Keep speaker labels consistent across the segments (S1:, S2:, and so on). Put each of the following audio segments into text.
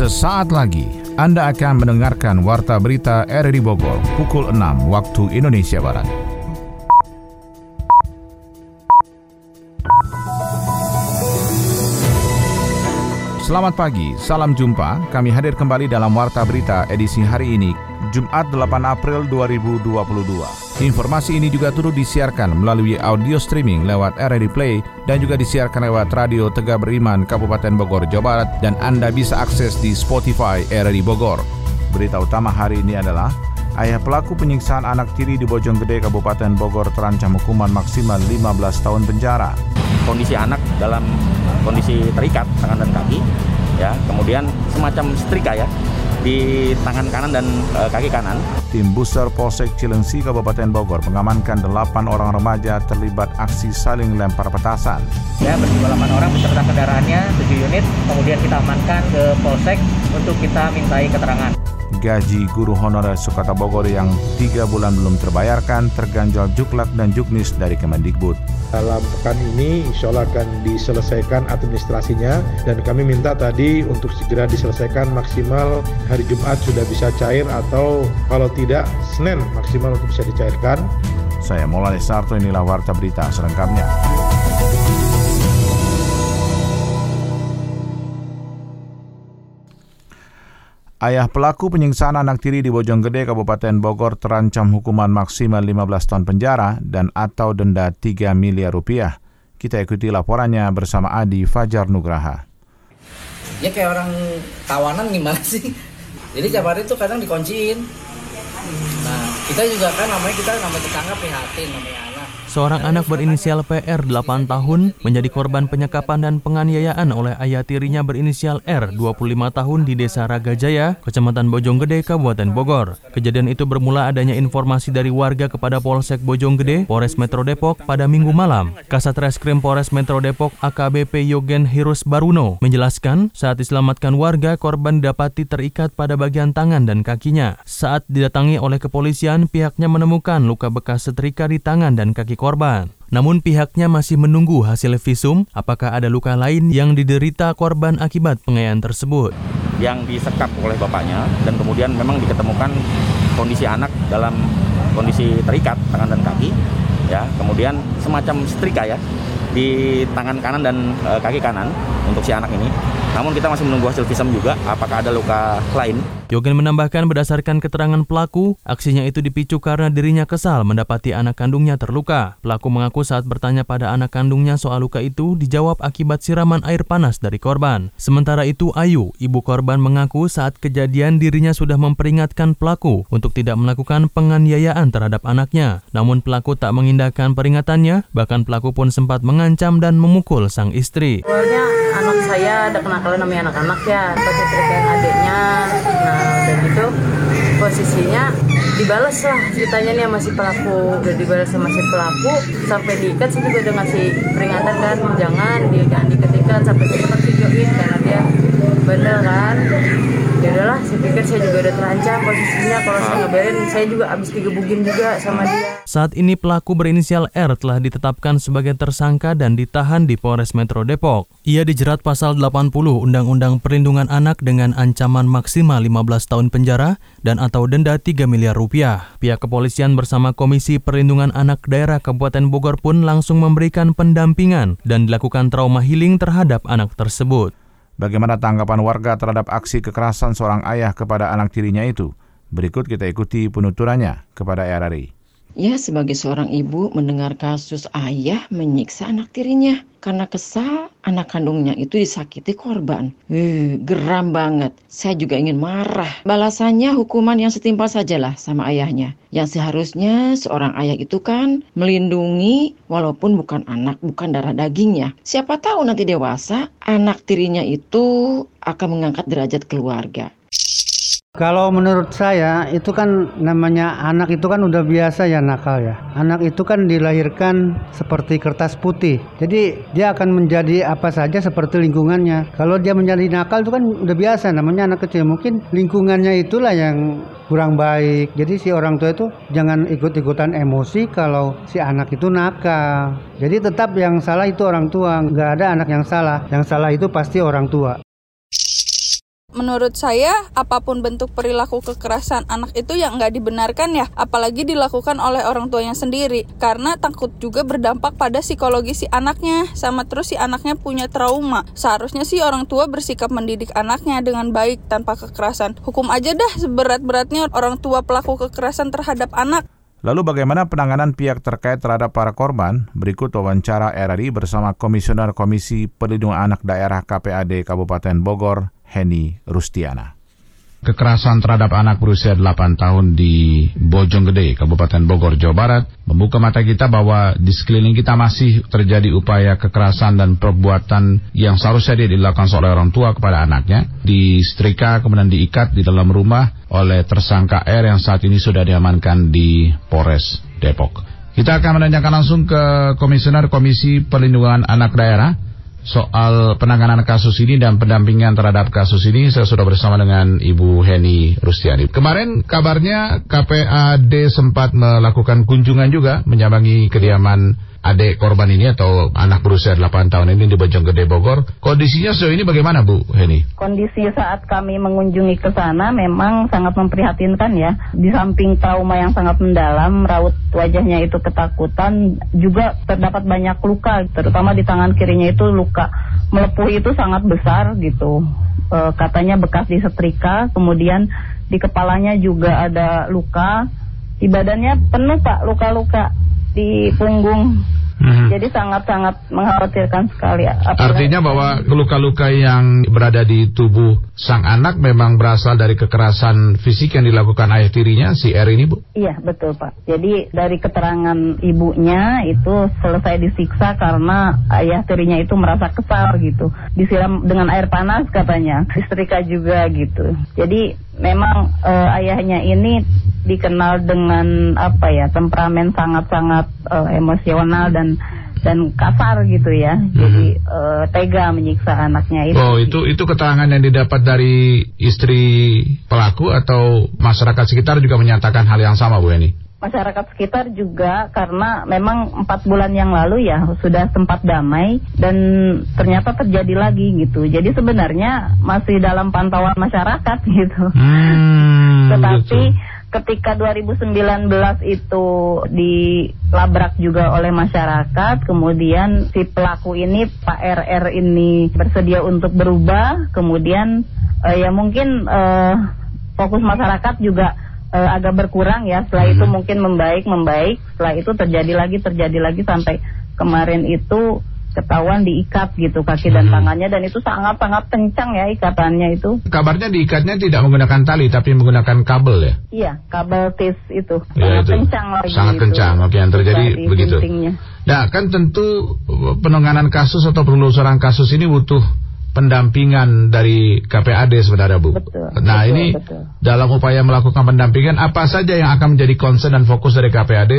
S1: Sesaat lagi Anda akan mendengarkan Warta Berita RRI Bogor pukul 6 waktu Indonesia Barat. Selamat pagi, salam jumpa. Kami hadir kembali dalam Warta Berita edisi hari ini, Jumat 8 April 2022. Informasi ini juga turut disiarkan melalui audio streaming lewat RRI Play dan juga disiarkan lewat Radio Tegak Beriman Kabupaten Bogor, Jawa Barat dan Anda bisa akses di Spotify RRI Bogor. Berita utama hari ini adalah Ayah pelaku penyiksaan anak tiri di Bojonggede, Kabupaten Bogor terancam hukuman maksimal 15 tahun penjara.
S2: Kondisi anak dalam kondisi terikat tangan dan kaki, ya, kemudian semacam setrika ya di tangan kanan dan e, kaki kanan.
S1: Tim Buser Polsek Cilengsi, Kabupaten Bogor mengamankan 8 orang remaja terlibat aksi saling lempar petasan.
S3: Ya, bersama 8 orang beserta kendaraannya 7 unit, kemudian kita amankan ke Polsek untuk kita mintai keterangan
S1: gaji guru honorer Sukata Bogor yang tiga bulan belum terbayarkan terganjal juklak dan juknis dari Kemendikbud.
S4: Dalam pekan ini insya Allah akan diselesaikan administrasinya dan kami minta tadi untuk segera diselesaikan maksimal hari Jumat sudah bisa cair atau kalau tidak Senin maksimal untuk bisa dicairkan.
S1: Saya Maulana Sarto inilah Warta Berita selengkapnya. Ayah pelaku penyiksaan anak tiri di Bojonggede, Kabupaten Bogor terancam hukuman maksimal 15 tahun penjara dan atau denda 3 miliar rupiah. Kita ikuti laporannya bersama Adi Fajar Nugraha.
S5: Ya kayak orang tawanan gimana sih? Jadi tiap hari itu kadang dikunciin. Nah, kita juga kan namanya kita namanya tetangga prihatin namanya
S6: Seorang anak berinisial PR 8 tahun menjadi korban penyekapan dan penganiayaan oleh ayah tirinya berinisial R 25 tahun di Desa Ragajaya, Kecamatan Bojonggede, Kabupaten Bogor. Kejadian itu bermula adanya informasi dari warga kepada Polsek Bojonggede, Polres Metro Depok pada minggu malam. Kasat Reskrim Polres Metro Depok AKBP Yogen Hirus Baruno menjelaskan saat diselamatkan warga korban dapati terikat pada bagian tangan dan kakinya. Saat didatangi oleh kepolisian, pihaknya menemukan luka bekas setrika di tangan dan kaki korban. Namun pihaknya masih menunggu hasil visum apakah ada luka lain yang diderita korban akibat penganiayaan tersebut.
S2: Yang disekap oleh bapaknya dan kemudian memang diketemukan kondisi anak dalam kondisi terikat tangan dan kaki ya kemudian semacam setrika ya di tangan kanan dan e, kaki kanan untuk si anak ini. Namun kita masih menunggu hasil visum juga apakah ada luka lain.
S6: Yogen menambahkan berdasarkan keterangan pelaku, aksinya itu dipicu karena dirinya kesal mendapati anak kandungnya terluka. Pelaku mengaku saat bertanya pada anak kandungnya soal luka itu dijawab akibat siraman air panas dari korban. Sementara itu Ayu, ibu korban mengaku saat kejadian dirinya sudah memperingatkan pelaku untuk tidak melakukan penganiayaan terhadap anaknya. Namun pelaku tak mengindahkan peringatannya, bahkan pelaku pun sempat mengancam dan memukul sang istri.
S7: Anak saya ada kenakalan namanya anak-anak ya, pasti terkait adiknya. Nah, dan gitu posisinya dibalas lah ceritanya nih masih pelaku. Udah dibalas sama si pelaku sampai diikat sih juga udah ngasih peringatan kan. Jangan dia jangan diikat-ikat sampai sempat videoin karena dia bandel kan? Ya udahlah saya pikir saya juga udah terancam posisinya. Kalau saya ngeberin saya juga abis digebugin juga sama dia.
S6: Saat ini pelaku berinisial R telah ditetapkan sebagai tersangka dan ditahan di Polres Metro Depok. Ia dijerat pasal 80 Undang-Undang Perlindungan Anak dengan ancaman maksimal 15 tahun penjara dan atau denda 3 miliar rupiah. Pihak kepolisian bersama Komisi Perlindungan Anak Daerah Kabupaten Bogor pun langsung memberikan pendampingan dan dilakukan trauma healing terhadap anak tersebut
S1: Bagaimana tanggapan warga terhadap aksi kekerasan seorang ayah kepada anak tirinya itu? Berikut kita ikuti penuturannya kepada RRI.
S8: Ya, sebagai seorang ibu mendengar kasus ayah menyiksa anak tirinya karena kesal anak kandungnya itu disakiti korban. Uh, geram banget. Saya juga ingin marah. Balasannya hukuman yang setimpal sajalah sama ayahnya. Yang seharusnya seorang ayah itu kan melindungi walaupun bukan anak, bukan darah dagingnya. Siapa tahu nanti dewasa anak tirinya itu akan mengangkat derajat keluarga.
S9: Kalau menurut saya itu kan namanya anak itu kan udah biasa ya nakal ya. Anak itu kan dilahirkan seperti kertas putih. Jadi dia akan menjadi apa saja seperti lingkungannya. Kalau dia menjadi nakal itu kan udah biasa namanya anak kecil. Mungkin lingkungannya itulah yang kurang baik. Jadi si orang tua itu jangan ikut-ikutan emosi kalau si anak itu nakal. Jadi tetap yang salah itu orang tua, nggak ada anak yang salah. Yang salah itu pasti orang tua.
S10: Menurut saya, apa pun bentuk perilaku kekerasan anak itu yang nggak dibenarkan ya, apalagi dilakukan oleh orang tuanya sendiri, karena takut juga berdampak pada psikologi si anaknya, sama terus si anaknya punya trauma. Seharusnya sih orang tua bersikap mendidik anaknya dengan baik tanpa kekerasan. Hukum aja dah seberat-beratnya orang tua pelaku kekerasan terhadap anak.
S11: Lalu bagaimana penanganan pihak terkait terhadap para korban? Berikut wawancara RRI bersama Komisioner Komisi Perlindungan Anak Daerah KPAD Kabupaten Bogor, Heni Rustiana. Kekerasan terhadap anak berusia 8 tahun di Bojonggede, Kabupaten Bogor, Jawa Barat, membuka mata kita bahwa di sekeliling kita masih terjadi upaya kekerasan dan perbuatan yang seharusnya dilakukan oleh orang tua kepada anaknya, disetrika kemudian diikat di dalam rumah oleh tersangka R yang saat ini sudah diamankan di Polres Depok. Kita akan menanyakan langsung ke Komisioner Komisi Perlindungan Anak Daerah, soal penanganan kasus ini dan pendampingan terhadap kasus ini saya sudah bersama dengan Ibu Heni Rustiani. Kemarin kabarnya KPAD sempat melakukan kunjungan juga menyambangi kediaman adik korban ini atau anak berusia 8 tahun ini di Bojonggede Bogor. Kondisinya sejauh ini bagaimana Bu Heni?
S12: Kondisi saat kami mengunjungi ke sana memang sangat memprihatinkan ya. Di samping trauma yang sangat mendalam, raut wajahnya itu ketakutan, juga terdapat banyak luka, terutama di tangan kirinya itu luka melepuh itu sangat besar gitu. E, katanya bekas disetrika, kemudian di kepalanya juga ada luka, di badannya penuh Pak luka-luka di punggung. Hmm. Jadi sangat-sangat mengkhawatirkan sekali.
S11: Apalagi Artinya bahwa luka-luka yang berada di tubuh sang anak memang berasal dari kekerasan fisik yang dilakukan ayah tirinya, si R ini, Bu?
S12: Iya, betul, Pak. Jadi dari keterangan ibunya itu selesai disiksa karena ayah tirinya itu merasa kesal gitu. Disiram dengan air panas katanya, disetrika juga gitu. Jadi memang uh, ayahnya ini dikenal dengan apa ya temperamen sangat-sangat uh, emosional dan dan kasar gitu ya. Hmm. Jadi uh, tega menyiksa anaknya itu.
S11: Oh, itu itu keterangan yang didapat dari istri pelaku atau masyarakat sekitar juga menyatakan hal yang sama Bu Eni?
S12: masyarakat sekitar juga karena memang empat bulan yang lalu ya sudah sempat damai dan ternyata terjadi lagi gitu. Jadi sebenarnya masih dalam pantauan masyarakat gitu. Hmm, Tetapi gitu. Ketika 2019 itu dilabrak juga oleh masyarakat, kemudian si pelaku ini Pak RR ini bersedia untuk berubah, kemudian uh, ya mungkin uh, fokus masyarakat juga uh, agak berkurang ya. Setelah hmm. itu mungkin membaik, membaik. Setelah itu terjadi lagi, terjadi lagi sampai kemarin itu ketahuan diikat gitu kaki dan hmm. tangannya dan itu sangat-sangat kencang ya ikatannya itu.
S11: Kabarnya diikatnya tidak menggunakan tali tapi menggunakan kabel ya?
S12: Iya, kabel tis itu. Ya, sangat itu. kencang lagi.
S11: Sangat itu. kencang. Oke, yang terjadi begitu. Nah, kan tentu penanganan kasus atau penelusuran kasus ini butuh pendampingan dari KPAD sebenarnya Bu.
S12: Betul,
S11: nah
S12: betul,
S11: ini
S12: betul.
S11: dalam upaya melakukan pendampingan apa saja yang akan menjadi concern dan fokus dari KPAD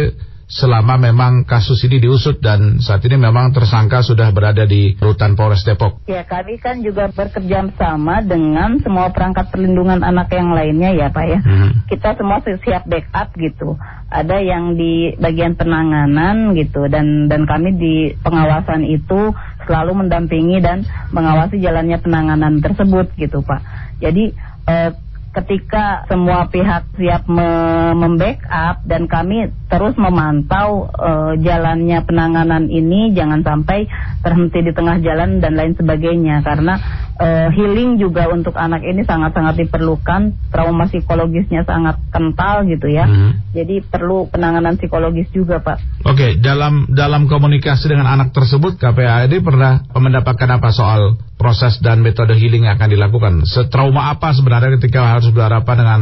S11: selama memang kasus ini diusut dan saat ini memang tersangka sudah berada di rutan Polres Depok.
S12: Ya kami kan juga bekerja sama dengan semua perangkat perlindungan anak yang lainnya ya Pak ya. Hmm. Kita semua siap backup gitu. Ada yang di bagian penanganan gitu dan dan kami di pengawasan itu selalu mendampingi dan mengawasi jalannya penanganan tersebut gitu Pak. Jadi eh, ketika semua pihak siap me membackup dan kami terus memantau uh, jalannya penanganan ini jangan sampai terhenti di tengah jalan dan lain sebagainya karena uh, healing juga untuk anak ini sangat-sangat diperlukan trauma psikologisnya sangat kental gitu ya hmm. jadi perlu penanganan psikologis juga Pak.
S11: Oke okay, dalam dalam komunikasi dengan anak tersebut KPAD pernah mendapatkan apa soal proses dan metode healing yang akan dilakukan. Setrauma apa sebenarnya ketika harus berhadapan dengan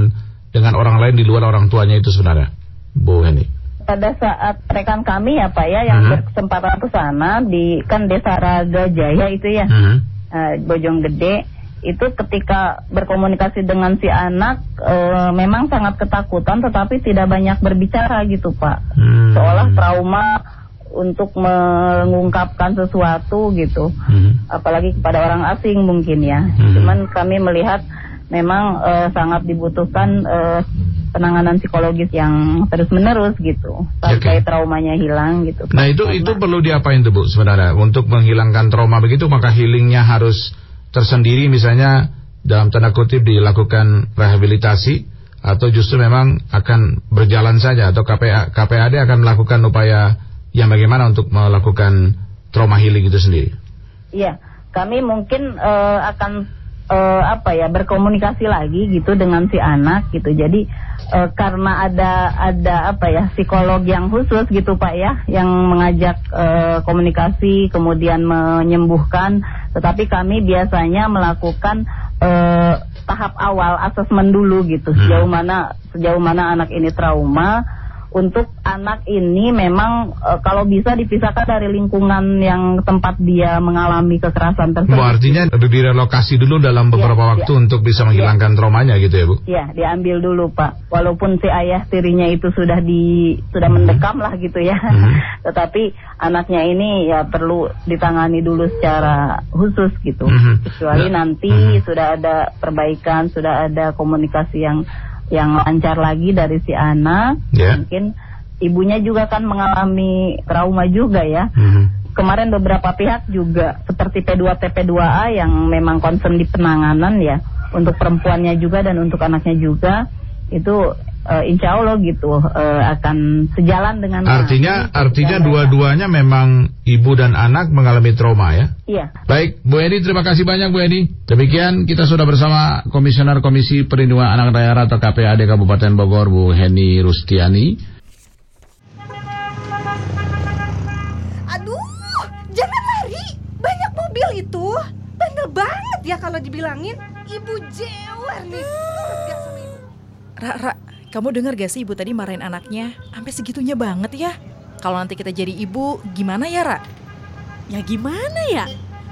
S11: dengan orang lain di luar orang tuanya itu sebenarnya, Bu Heni?
S12: Pada saat rekan kami ya Pak ya yang hmm. berkesempatan ke sana di kan Desa Raga Jaya itu ya, hmm. uh, Bojonggede itu ketika berkomunikasi dengan si anak e, memang sangat ketakutan tetapi tidak banyak berbicara gitu Pak. Hmm. Seolah trauma untuk mengungkapkan sesuatu gitu, hmm. apalagi kepada orang asing mungkin ya. Hmm. Cuman kami melihat memang uh, sangat dibutuhkan uh, penanganan psikologis yang terus menerus gitu sampai okay. traumanya hilang gitu.
S11: Nah itu Karena, itu perlu diapain tuh bu sebenarnya untuk menghilangkan trauma begitu maka healingnya harus tersendiri misalnya dalam tanda kutip dilakukan rehabilitasi atau justru memang akan berjalan saja atau KPA, KPAD akan melakukan upaya yang bagaimana untuk melakukan trauma healing itu sendiri?
S12: Iya, kami mungkin uh, akan uh, apa ya berkomunikasi lagi gitu dengan si anak gitu. Jadi uh, karena ada ada apa ya psikolog yang khusus gitu Pak ya yang mengajak uh, komunikasi kemudian menyembuhkan. Tetapi kami biasanya melakukan uh, tahap awal asesmen dulu gitu hmm. sejauh mana sejauh mana anak ini trauma untuk anak ini memang e, kalau bisa dipisahkan dari lingkungan yang tempat dia mengalami kekerasan tersebut. Bu,
S11: artinya direlokasi dulu dalam iya, beberapa ya, waktu ya. untuk bisa menghilangkan ya. traumanya gitu ya Bu?
S12: Ya, diambil dulu Pak. Walaupun si ayah tirinya itu sudah di sudah hmm. mendekam lah gitu ya. Hmm. Tetapi anaknya ini ya perlu ditangani dulu secara khusus gitu. Hmm. Kecuali ya. nanti hmm. sudah ada perbaikan, sudah ada komunikasi yang yang lancar lagi dari si anak. Yeah. Mungkin ibunya juga kan mengalami trauma juga ya. Mm-hmm. Kemarin beberapa pihak juga seperti P2T P2A yang memang concern di penanganan ya untuk perempuannya juga dan untuk anaknya juga itu uh, insya Allah gitu uh, akan sejalan dengan
S11: artinya artinya dua-duanya memang ibu dan anak mengalami trauma ya?
S12: Iya.
S11: Baik Bu Edi terima kasih banyak Bu Edi demikian kita sudah bersama Komisioner Komisi Perlindungan Anak Daerah atau KPAD Kabupaten Bogor Bu Heni Rustiani.
S13: Aduh jangan lari. Banyak mobil itu. Bandel banget ya kalau dibilangin. Ibu jewer nih.
S14: Ra, Ra, kamu dengar gak sih ibu tadi marahin anaknya? Sampai segitunya banget ya. Kalau nanti kita jadi ibu, gimana ya, Ra?
S13: Ya gimana ya?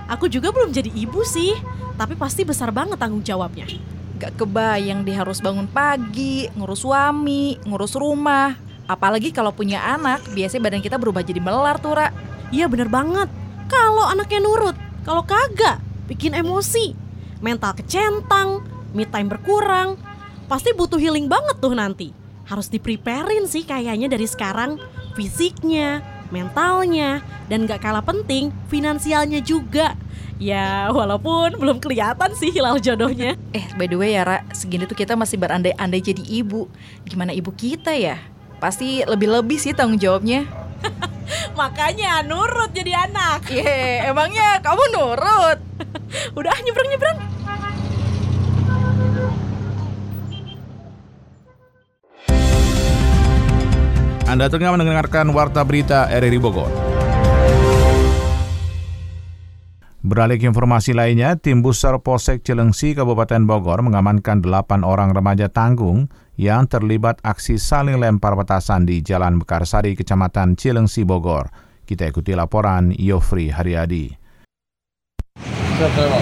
S13: Aku juga belum jadi ibu sih, tapi pasti besar banget tanggung jawabnya.
S14: Gak kebayang dia harus bangun pagi, ngurus suami, ngurus rumah. Apalagi kalau punya anak, biasanya badan kita berubah jadi melar tuh, Ra.
S13: Iya bener banget. Kalau anaknya nurut, kalau kagak, bikin emosi. Mental kecentang, me time berkurang, pasti butuh healing banget tuh nanti. Harus dipreparein sih kayaknya dari sekarang fisiknya, mentalnya, dan gak kalah penting finansialnya juga. Ya walaupun belum kelihatan sih hilal jodohnya.
S14: Eh by the way ya Ra, segini tuh kita masih berandai-andai jadi ibu. Gimana ibu kita ya? Pasti lebih-lebih sih tanggung jawabnya.
S13: Makanya nurut jadi anak.
S14: Iya, yeah, emangnya kamu nurut?
S13: Udah nyebrang-nyebrang.
S11: Anda tengah mendengarkan Warta Berita RRI Bogor. Beralih ke informasi lainnya, tim Buser Polsek Cilengsi Kabupaten Bogor mengamankan 8 orang remaja tanggung yang terlibat aksi saling lempar petasan di Jalan Mekarsari, Kecamatan Cilengsi, Bogor. Kita ikuti laporan Yofri Haryadi.
S3: Siap, saya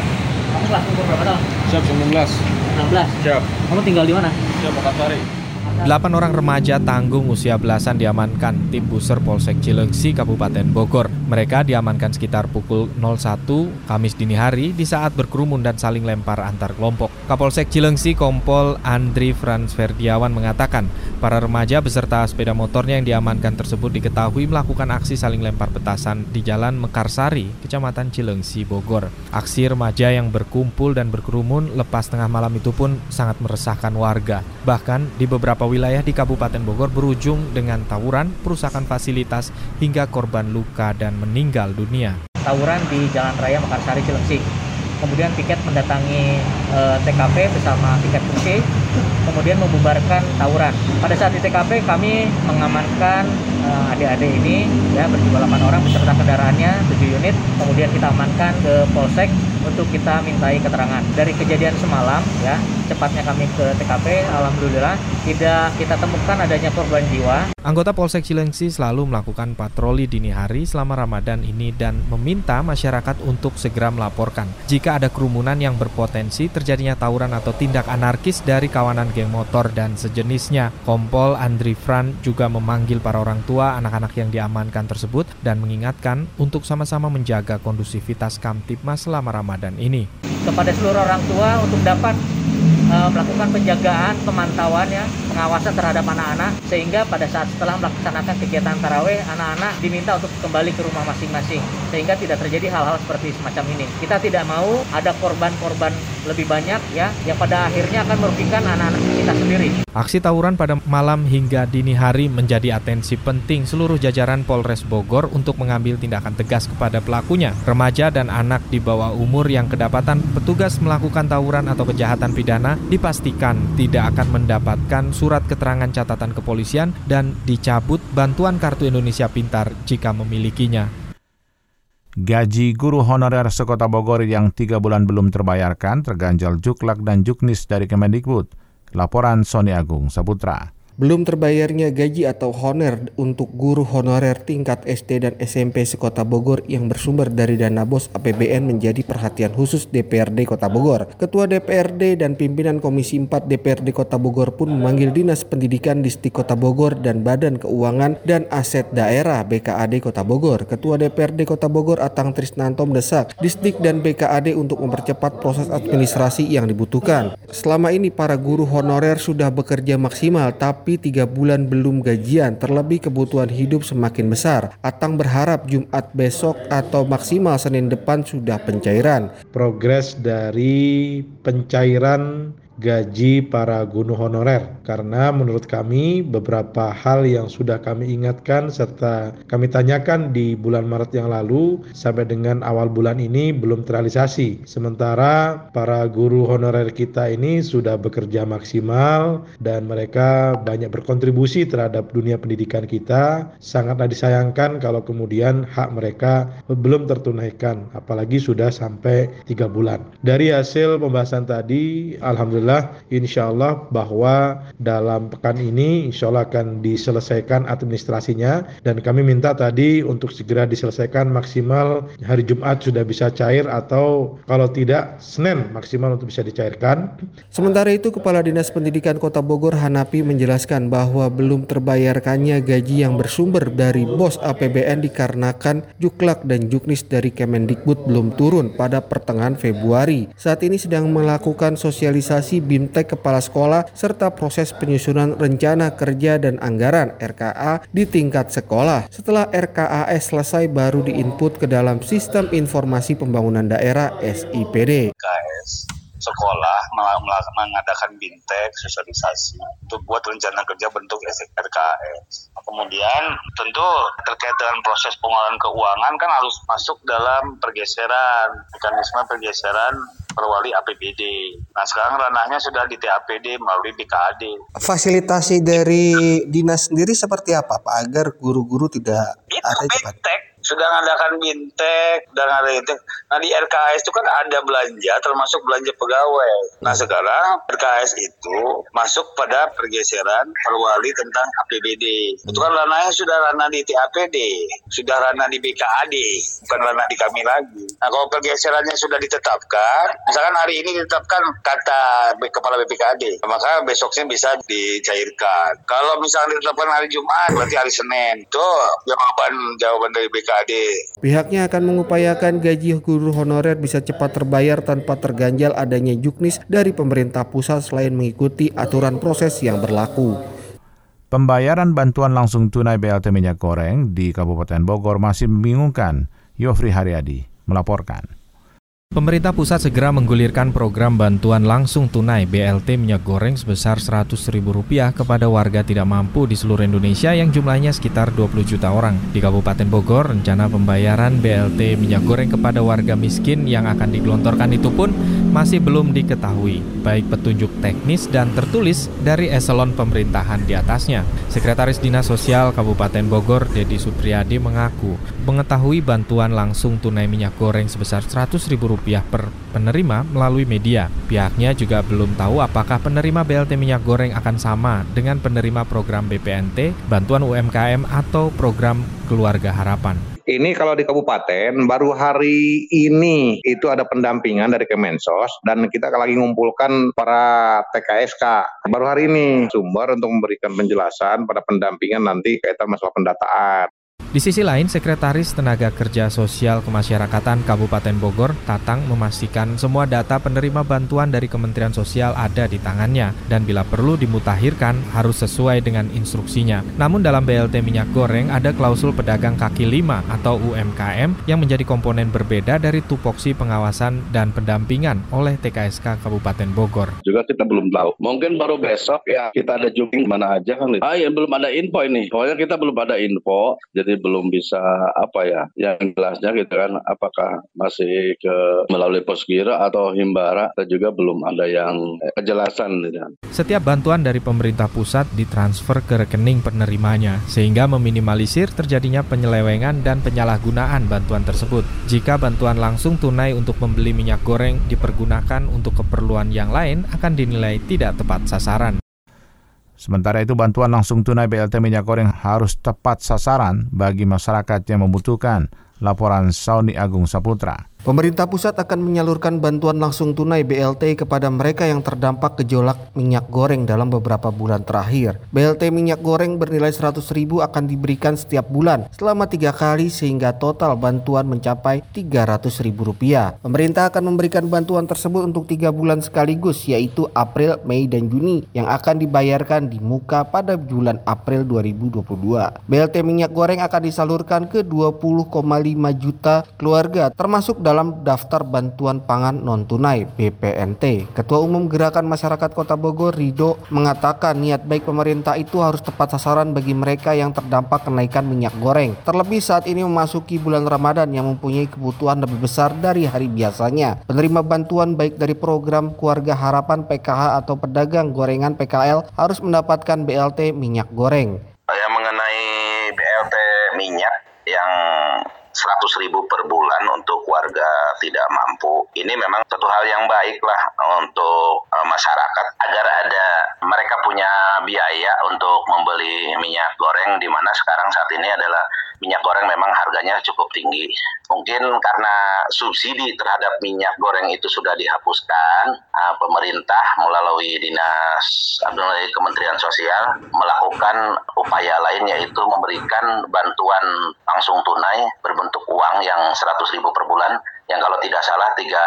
S3: Kamu kelas umur berapa tahun?
S15: Siap, 19.
S3: 16? Siap. Kamu tinggal di mana?
S15: Siap, Mekarsari.
S16: Delapan orang remaja tanggung usia belasan diamankan tim buser Polsek Cilengsi, Kabupaten Bogor. Mereka diamankan sekitar pukul 01 Kamis dini hari di saat berkerumun dan saling lempar antar kelompok. Kapolsek Cilengsi Kompol Andri Frans Ferdiawan mengatakan, para remaja beserta sepeda motornya yang diamankan tersebut diketahui melakukan aksi saling lempar petasan di Jalan Mekarsari, Kecamatan Cilengsi, Bogor. Aksi remaja yang berkumpul dan berkerumun lepas tengah malam itu pun sangat meresahkan warga. Bahkan di beberapa beberapa wilayah di Kabupaten Bogor berujung dengan tawuran, perusakan fasilitas, hingga korban luka dan meninggal dunia.
S3: Tawuran di Jalan Raya Mekarsari Cilengsi. Kemudian tiket mendatangi e, eh, TKP bersama tiket fungsi, kemudian membubarkan tawuran. Pada saat di TKP kami mengamankan eh, adik-adik ini ya berjumlah 8 orang beserta kendaraannya 7 unit. Kemudian kita amankan ke Polsek untuk kita mintai keterangan. Dari kejadian semalam ya, cepatnya kami ke TKP, alhamdulillah tidak kita temukan adanya korban jiwa.
S16: Anggota Polsek Cilengsi selalu melakukan patroli dini hari selama Ramadan ini dan meminta masyarakat untuk segera melaporkan jika ada kerumunan yang berpotensi terjadinya tawuran atau tindak anarkis dari kawanan geng motor dan sejenisnya. Kompol Andri Fran juga memanggil para orang tua anak-anak yang diamankan tersebut dan mengingatkan untuk sama-sama menjaga kondusivitas Kamtipmas selama Ramadan Ramadan ini.
S3: Kepada seluruh orang tua untuk dapat uh, melakukan penjagaan, pemantauan ya pengawasan terhadap anak-anak sehingga pada saat setelah melaksanakan kegiatan taraweh anak-anak diminta untuk kembali ke rumah masing-masing sehingga tidak terjadi hal-hal seperti semacam ini. Kita tidak mau ada korban-korban lebih banyak ya yang pada akhirnya akan merugikan anak-anak kita sendiri.
S16: Aksi tawuran pada malam hingga dini hari menjadi atensi penting seluruh jajaran Polres Bogor untuk mengambil tindakan tegas kepada pelakunya. Remaja dan anak di bawah umur yang kedapatan petugas melakukan tawuran atau kejahatan pidana dipastikan tidak akan mendapatkan surat keterangan catatan kepolisian dan dicabut bantuan Kartu Indonesia Pintar jika memilikinya.
S1: Gaji guru honorer sekota Bogor yang tiga bulan belum terbayarkan terganjal juklak dan juknis dari Kemendikbud. Laporan Sony Agung Saputra.
S17: Belum terbayarnya gaji atau honor untuk guru honorer tingkat SD dan SMP sekota Bogor yang bersumber dari dana bos APBN menjadi perhatian khusus DPRD Kota Bogor. Ketua DPRD dan pimpinan Komisi 4 DPRD Kota Bogor pun memanggil Dinas Pendidikan Distrik Kota Bogor dan Badan Keuangan dan Aset Daerah BKAD Kota Bogor. Ketua DPRD Kota Bogor Atang Trisnanto mendesak Distrik dan BKAD untuk mempercepat proses administrasi yang dibutuhkan. Selama ini para guru honorer sudah bekerja maksimal tapi tapi tiga bulan belum gajian, terlebih kebutuhan hidup semakin besar. Atang berharap Jumat besok atau maksimal Senin depan sudah pencairan.
S4: Progres dari pencairan gaji para guru honorer. Karena menurut kami beberapa hal yang sudah kami ingatkan serta kami tanyakan di bulan Maret yang lalu sampai dengan awal bulan ini belum terrealisasi. Sementara para guru honorer kita ini sudah bekerja maksimal dan mereka banyak berkontribusi terhadap dunia pendidikan kita. Sangatlah disayangkan kalau kemudian hak mereka belum tertunaikan apalagi sudah sampai tiga bulan. Dari hasil pembahasan tadi Alhamdulillah Alhamdulillah insya Allah bahwa dalam pekan ini insya Allah akan diselesaikan administrasinya dan kami minta tadi untuk segera diselesaikan maksimal hari Jumat sudah bisa cair atau kalau tidak Senin maksimal untuk bisa dicairkan.
S17: Sementara itu Kepala Dinas Pendidikan Kota Bogor Hanapi menjelaskan bahwa belum terbayarkannya gaji yang bersumber dari bos APBN dikarenakan Juklak dan Juknis dari Kemendikbud belum turun pada pertengahan Februari. Saat ini sedang melakukan sosialisasi Komisi BIMTEK Kepala Sekolah serta proses penyusunan rencana kerja dan anggaran RKA di tingkat sekolah. Setelah RKAS selesai baru diinput ke dalam Sistem Informasi Pembangunan Daerah SIPD.
S18: Sekolah mengadakan bintek sosialisasi untuk buat rencana kerja bentuk RKS. Kemudian tentu terkait dengan proses pengelolaan keuangan kan harus masuk dalam pergeseran mekanisme pergeseran perwali APBD. Nah sekarang ranahnya sudah di TAPD melalui BKAD.
S17: Fasilitasi dari dinas sendiri seperti apa Pak agar guru-guru tidak
S18: Itu ada cepat? Sudah mengadakan bintek dan ada itu. Nah di RKS itu kan ada belanja termasuk belanja pegawai. Nah hmm. sekarang RKS itu masuk pada pergeseran perwali tentang APBD. Itu kan ranahnya sudah ranah di TAPD, sudah ranah di BKAD, bukan ranah di kami lagi. Nah kalau pergeserannya sudah ditetapkan, misalkan hari ini ditetapkan kata kepala BPKAD, maka besoknya bisa dicairkan. Kalau misalnya ditetapkan hari Jumat, berarti hari Senin. Itu jawaban jawaban dari BKAD BKD.
S17: Pihaknya akan mengupayakan gaji guru honorer bisa cepat terbayar tanpa terganjal adanya juknis dari pemerintah pusat selain mengikuti aturan proses yang berlaku.
S1: Pembayaran bantuan langsung tunai BLT minyak goreng di Kabupaten Bogor masih membingungkan. Yofri Haryadi melaporkan.
S16: Pemerintah pusat segera menggulirkan program bantuan langsung tunai BLT minyak goreng sebesar Rp100.000 kepada warga tidak mampu di seluruh Indonesia yang jumlahnya sekitar 20 juta orang. Di Kabupaten Bogor, rencana pembayaran BLT minyak goreng kepada warga miskin yang akan digelontorkan itu pun masih belum diketahui, baik petunjuk teknis dan tertulis dari eselon pemerintahan di atasnya. Sekretaris Dinas Sosial Kabupaten Bogor, Dedi Supriyadi mengaku mengetahui bantuan langsung tunai minyak goreng sebesar Rp100.000 per penerima melalui media. Pihaknya juga belum tahu apakah penerima BLT minyak goreng akan sama dengan penerima program BPNT, bantuan UMKM atau program Keluarga Harapan.
S19: Ini kalau di kabupaten baru hari ini itu ada pendampingan dari Kemensos dan kita lagi ngumpulkan para TKSK. Baru hari ini sumber untuk memberikan penjelasan pada pendampingan nanti kaitan masalah pendataan.
S16: Di sisi lain, Sekretaris Tenaga Kerja Sosial Kemasyarakatan Kabupaten Bogor, Tatang, memastikan semua data penerima bantuan dari Kementerian Sosial ada di tangannya dan bila perlu dimutakhirkan harus sesuai dengan instruksinya. Namun dalam BLT minyak goreng ada klausul pedagang kaki lima atau UMKM yang menjadi komponen berbeda dari tupoksi pengawasan dan pendampingan oleh TKSK Kabupaten Bogor.
S20: Juga kita belum tahu. Mungkin baru besok ya kita ada jumping mana aja kan. Ah ya belum ada info ini. Pokoknya kita belum ada info. Jadi belum bisa apa ya yang jelasnya gitu kan apakah masih ke melalui Posgira atau Himbara kita juga belum ada yang kejelasan gitu.
S16: Setiap bantuan dari pemerintah pusat ditransfer ke rekening penerimanya sehingga meminimalisir terjadinya penyelewengan dan penyalahgunaan bantuan tersebut. Jika bantuan langsung tunai untuk membeli minyak goreng dipergunakan untuk keperluan yang lain akan dinilai tidak tepat sasaran.
S1: Sementara itu bantuan langsung tunai BLT minyak goreng harus tepat sasaran bagi masyarakat yang membutuhkan. Laporan Sauni Agung Saputra.
S17: Pemerintah pusat akan menyalurkan bantuan langsung tunai BLT kepada mereka yang terdampak gejolak minyak goreng dalam beberapa bulan terakhir. BLT minyak goreng bernilai 100 ribu akan diberikan setiap bulan selama tiga kali sehingga total bantuan mencapai 300 ribu rupiah. Pemerintah akan memberikan bantuan tersebut untuk tiga bulan sekaligus yaitu April, Mei, dan Juni yang akan dibayarkan di muka pada bulan April 2022. BLT minyak goreng akan disalurkan ke 20,5 juta keluarga termasuk dalam dalam daftar bantuan pangan non tunai BPNT. Ketua Umum Gerakan Masyarakat Kota Bogor Rido mengatakan niat baik pemerintah itu harus tepat sasaran bagi mereka yang terdampak kenaikan minyak goreng. Terlebih saat ini memasuki bulan Ramadan yang mempunyai kebutuhan lebih besar dari hari biasanya. Penerima bantuan baik dari program Keluarga Harapan PKH atau pedagang gorengan PKL harus mendapatkan BLT minyak goreng.
S21: Yang mengenai BLT minyak yang 100 ribu per bulan untuk warga tidak mampu. Ini memang satu hal yang baik lah untuk uh, masyarakat agar ada mereka punya biaya untuk membeli minyak goreng di mana sekarang saat ini adalah minyak goreng memang harganya cukup tinggi. Mungkin karena subsidi terhadap minyak goreng itu sudah dihapuskan, uh, pemerintah melalui dinas melalui Kementerian Sosial melakukan upaya lain yaitu memberikan bantuan langsung tunai berbentuk uang yang 100 ribu per bulan yang kalau tidak salah tiga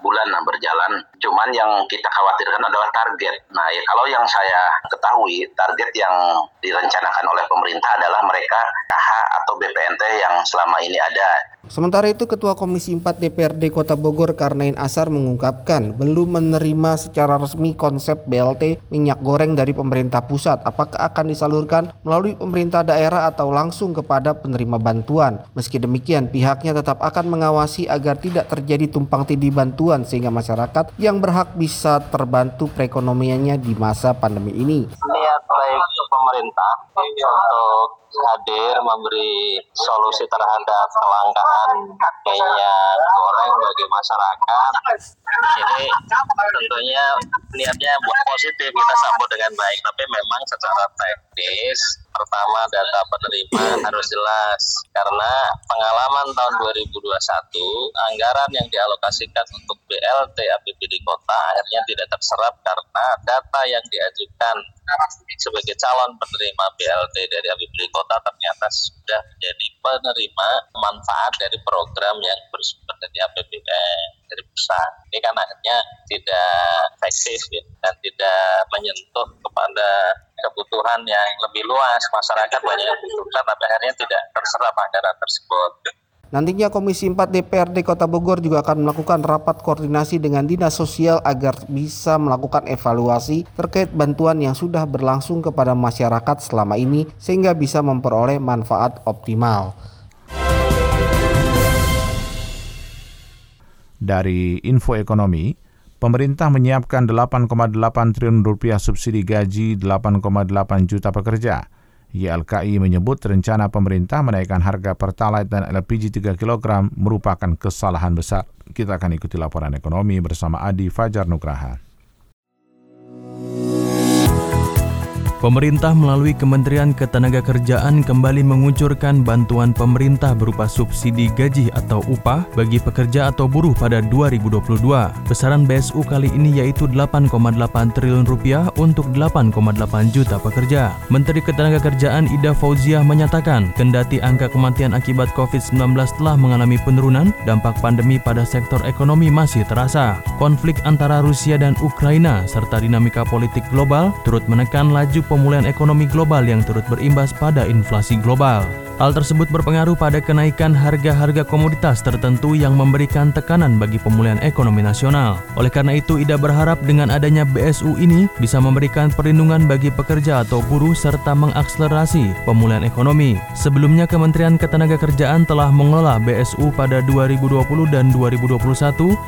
S21: bulan berjalan. Cuman yang kita khawatirkan adalah target. Nah, ya kalau yang saya ketahui target yang direncanakan oleh pemerintah adalah mereka KH atau BPNT yang selama ini ada.
S17: Sementara itu Ketua Komisi 4 DPRD Kota Bogor Karnain Asar mengungkapkan belum menerima secara resmi konsep BLT minyak goreng dari pemerintah pusat. Apakah akan disalurkan melalui pemerintah daerah atau langsung kepada penerima bantuan? Meski demikian, pihaknya tetap akan mengawasi agar tidak terjadi tumpang tindih bantuan sehingga masyarakat yang berhak bisa terbantu perekonomiannya di masa pandemi ini.
S22: Niat baik pemerintah untuk hadir memberi solusi terhadap kelangkaan minyak goreng bagi masyarakat. Ini tentunya niatnya buat positif kita sambut dengan baik, tapi memang secara teknis pertama data penerima harus jelas karena pengalaman tahun 2021 anggaran yang dialokasikan untuk BLT APBD kota akhirnya tidak terserap karena data yang diajukan sebagai calon penerima BLT dari APBD kota ternyata sudah menjadi penerima manfaat dari program yang bersumber dari APBN dari pusat. Ini kan akhirnya tidak efektif ya, dan tidak menyentuh kepada kebutuhan yang lebih luas masyarakat banyak yang butuhkan tapi akhirnya tidak terserap anggaran tersebut.
S17: Nantinya Komisi 4 DPRD Kota Bogor juga akan melakukan rapat koordinasi dengan Dinas Sosial agar bisa melakukan evaluasi terkait bantuan yang sudah berlangsung kepada masyarakat selama ini sehingga bisa memperoleh manfaat optimal.
S1: Dari info ekonomi, pemerintah menyiapkan 8,8 triliun rupiah subsidi gaji 8,8 juta pekerja. YLKI menyebut rencana pemerintah menaikkan harga Pertalite dan LPG 3 kg merupakan kesalahan besar. Kita akan ikuti laporan ekonomi bersama Adi Fajar Nugraha.
S6: Pemerintah melalui Kementerian Ketenagakerjaan kembali mengucurkan bantuan pemerintah berupa subsidi gaji atau upah bagi pekerja atau buruh pada 2022. Besaran BSU kali ini yaitu 8,8 triliun rupiah untuk 8,8 juta pekerja. Menteri Ketenagakerjaan Ida Fauziah menyatakan, kendati angka kematian akibat COVID-19 telah mengalami penurunan, dampak pandemi pada sektor ekonomi masih terasa. Konflik antara Rusia dan Ukraina serta dinamika politik global turut menekan laju pemulihan ekonomi global yang turut berimbas pada inflasi global. Hal tersebut berpengaruh pada kenaikan harga-harga komoditas tertentu yang memberikan tekanan bagi pemulihan ekonomi nasional. Oleh karena itu, Ida berharap dengan adanya BSU ini bisa memberikan perlindungan bagi pekerja atau buruh serta mengakselerasi pemulihan ekonomi. Sebelumnya, Kementerian Ketenagakerjaan telah mengelola BSU pada 2020 dan 2021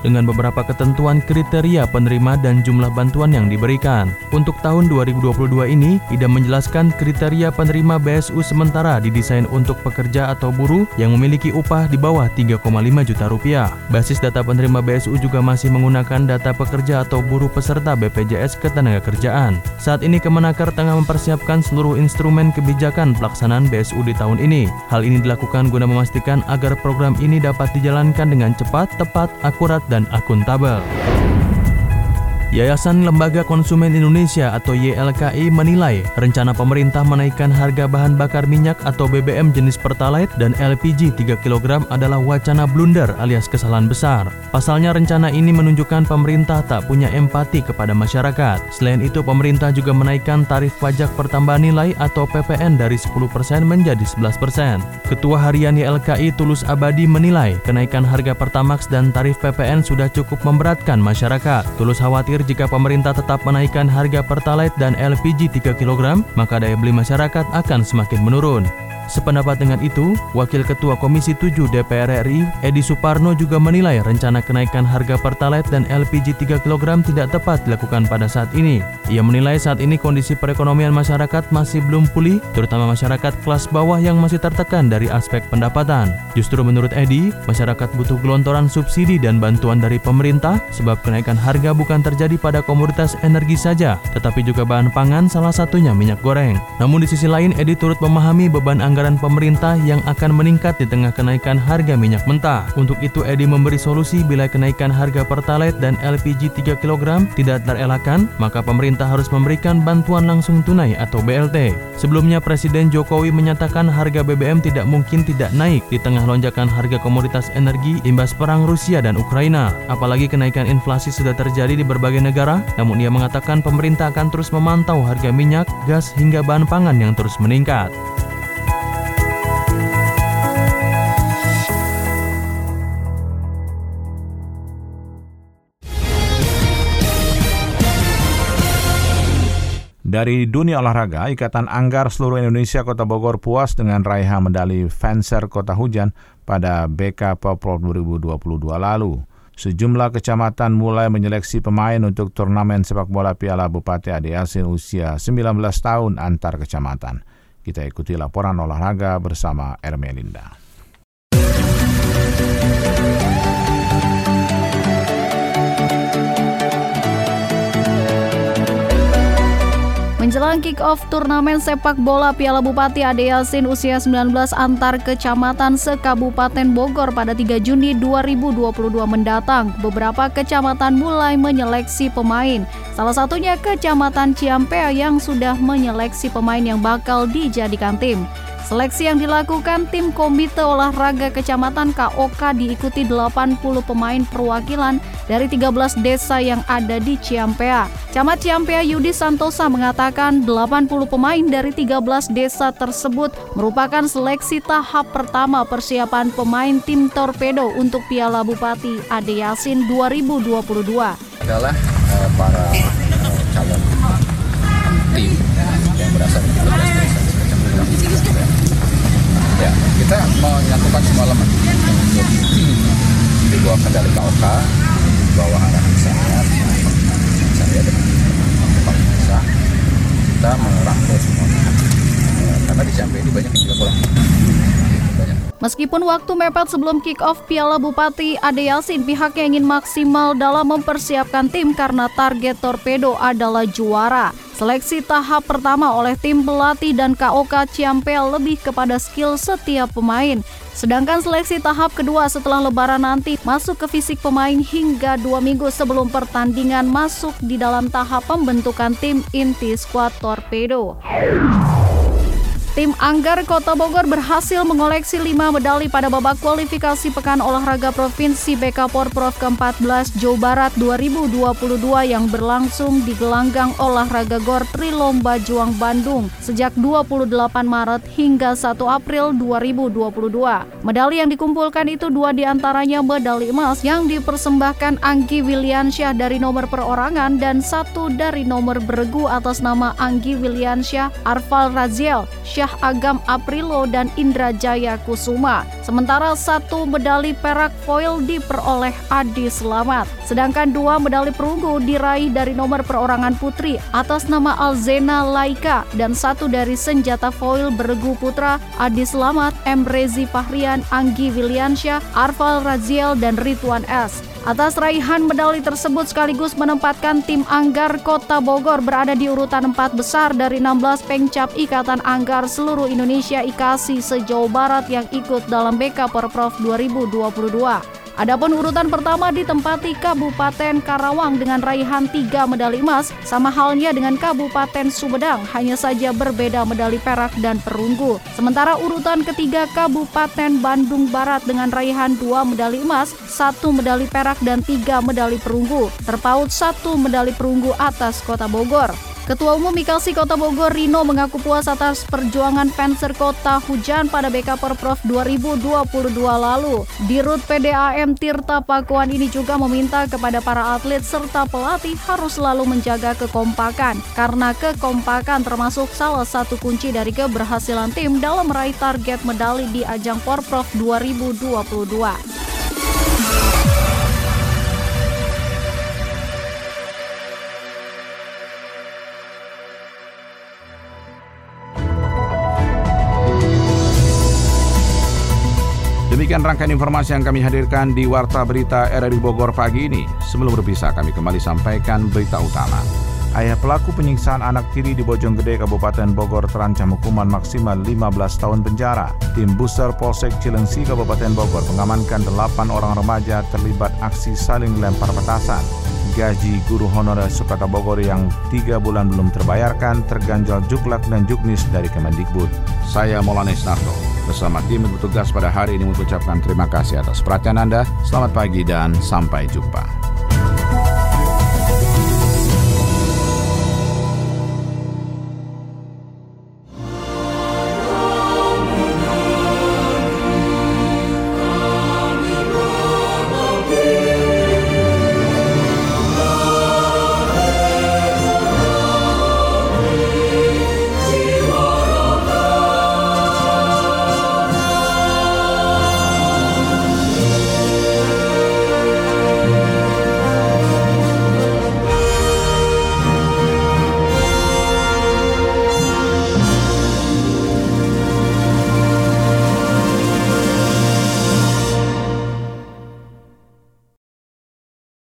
S6: dengan beberapa ketentuan kriteria penerima dan jumlah bantuan yang diberikan. Untuk tahun 2022 ini, Ida menjelaskan kriteria penerima BSU sementara didesain untuk pekerja atau buruh yang memiliki upah di bawah 3,5 juta rupiah. Basis data penerima BSU juga masih menggunakan data pekerja atau buruh peserta BPJS Ketenagakerjaan. Saat ini Kemenaker tengah mempersiapkan seluruh instrumen kebijakan pelaksanaan BSU di tahun ini. Hal ini dilakukan guna memastikan agar program ini dapat dijalankan dengan cepat, tepat, akurat, dan akuntabel. Yayasan Lembaga Konsumen Indonesia atau YLKI menilai rencana pemerintah menaikkan harga bahan bakar minyak atau BBM jenis Pertalite dan LPG 3 kg adalah wacana blunder alias kesalahan besar. Pasalnya rencana ini menunjukkan pemerintah tak punya empati kepada masyarakat. Selain itu pemerintah juga menaikkan tarif pajak pertambahan nilai atau PPN dari 10% menjadi 11%. Ketua Harian YLKI Tulus Abadi menilai kenaikan harga Pertamax dan tarif PPN sudah cukup memberatkan masyarakat. Tulus khawatir jika pemerintah tetap menaikkan harga Pertalite dan LPG 3 kg, maka daya beli masyarakat akan semakin menurun. Sependapat dengan itu, Wakil Ketua Komisi 7 DPR RI, Edi Suparno juga menilai rencana kenaikan harga Pertalite dan LPG 3 kg tidak tepat dilakukan pada saat ini. Ia menilai saat ini kondisi perekonomian masyarakat masih belum pulih, terutama masyarakat kelas bawah yang masih tertekan dari aspek pendapatan. Justru menurut Edi, masyarakat butuh gelontoran subsidi dan bantuan dari pemerintah sebab kenaikan harga bukan terjadi pada komoditas energi saja, tetapi juga bahan pangan salah satunya minyak goreng. Namun di sisi lain, Edi turut memahami beban anggaran anggaran pemerintah yang akan meningkat di tengah kenaikan harga minyak mentah. Untuk itu, Edi memberi solusi bila kenaikan harga Pertalite dan LPG 3 kg tidak terelakkan, maka pemerintah harus memberikan bantuan langsung tunai atau BLT. Sebelumnya, Presiden Jokowi menyatakan harga BBM tidak mungkin tidak naik di tengah lonjakan harga komoditas energi imbas perang Rusia dan Ukraina. Apalagi kenaikan inflasi sudah terjadi di berbagai negara, namun ia mengatakan pemerintah akan terus memantau harga minyak, gas, hingga bahan pangan yang terus meningkat.
S1: Dari dunia olahraga, Ikatan Anggar seluruh Indonesia Kota Bogor puas dengan raihan medali Fencer Kota Hujan pada BK Poprov 2022 lalu. Sejumlah kecamatan mulai menyeleksi pemain untuk turnamen sepak bola Piala Bupati ADLC usia 19 tahun antar kecamatan. Kita ikuti laporan olahraga bersama Ermelinda.
S23: Menjelang kick-off turnamen sepak bola Piala Bupati Ade Yasin usia 19 antar kecamatan se-Kabupaten Bogor pada 3 Juni 2022 mendatang, beberapa kecamatan mulai menyeleksi pemain. Salah satunya Kecamatan Ciampea yang sudah menyeleksi pemain yang bakal dijadikan tim. Seleksi yang dilakukan tim Komite Olahraga Kecamatan KOK diikuti 80 pemain perwakilan dari 13 desa yang ada di Ciampea. Camat Ciampea Yudi Santosa mengatakan 80 pemain dari 13 desa tersebut merupakan seleksi tahap pertama persiapan pemain tim Torpedo untuk Piala Bupati Ade Yasin 2022.
S24: Adalah uh, para calon tim yang berasal dari 13 desa ya kita menyatukan semua elemen untuk dibawa kendali KOK bawah arahan saya saya dengan Pak Musa kita merangkul semua. Karena di Jambi ini banyak yang juga pulang.
S23: Meskipun waktu mepet sebelum kick-off Piala Bupati Ade Yasin, pihaknya ingin maksimal dalam mempersiapkan tim karena target Torpedo adalah juara. Seleksi tahap pertama oleh tim pelatih dan KOK Ciampel lebih kepada skill setiap pemain. Sedangkan seleksi tahap kedua setelah lebaran nanti masuk ke fisik pemain hingga dua minggu sebelum pertandingan masuk di dalam tahap pembentukan tim inti skuad Torpedo. Tim Anggar Kota Bogor berhasil mengoleksi 5 medali pada babak kualifikasi Pekan Olahraga Provinsi BK Porprov ke-14 Jawa Barat 2022 yang berlangsung di gelanggang olahraga GOR Trilomba Juang Bandung sejak 28 Maret hingga 1 April 2022. Medali yang dikumpulkan itu dua di antaranya medali emas yang dipersembahkan Anggi Wiliansyah dari nomor perorangan dan satu dari nomor beregu atas nama Anggi Wiliansyah Arfal Raziel Syah Syah Agam Aprilo dan Indra Jaya Kusuma. Sementara satu medali perak foil diperoleh Adi Selamat. Sedangkan dua medali perunggu diraih dari nomor perorangan putri atas nama Alzena Laika dan satu dari senjata foil beregu putra Adi Selamat, M. Rezi Fahrian, Anggi Wiliansyah, Arfal Raziel, dan Ridwan S. Atas raihan medali tersebut sekaligus menempatkan tim Anggar Kota Bogor berada di urutan 4 besar dari 16 pengcap Ikatan Anggar seluruh Indonesia IKASI sejauh barat yang ikut dalam BK Porprov 2022. Adapun urutan pertama ditempati Kabupaten Karawang dengan raihan tiga medali emas, sama halnya dengan Kabupaten Sumedang, hanya saja berbeda medali perak dan perunggu. Sementara urutan ketiga Kabupaten Bandung Barat dengan raihan dua medali emas, satu medali perak dan tiga medali perunggu, terpaut satu medali perunggu atas Kota Bogor. Ketua Umum Mikasi Kota Bogor Rino mengaku puas atas perjuangan Penser Kota Hujan pada BK Porprov 2022 lalu. Dirut PDAM Tirta Pakuan ini juga meminta kepada para atlet serta pelatih harus selalu menjaga kekompakan karena kekompakan termasuk salah satu kunci dari keberhasilan tim dalam meraih target medali di ajang Porprov 2022.
S1: Demikian rangkaian informasi yang kami hadirkan di Warta Berita RRI Bogor pagi ini. Sebelum berpisah, kami kembali sampaikan berita utama. Ayah pelaku penyiksaan anak tiri di Bojonggede, Kabupaten Bogor terancam hukuman maksimal 15 tahun penjara. Tim Buser Polsek Cilengsi, Kabupaten Bogor mengamankan 8 orang remaja terlibat aksi saling lempar petasan. Gaji guru honorer Sukata Bogor yang tiga bulan belum terbayarkan terganjal juklak dan juknis dari Kemendikbud. Saya Molanes Narto. Bersama tim bertugas pada hari ini mengucapkan terima kasih atas perhatian Anda. Selamat pagi dan sampai jumpa.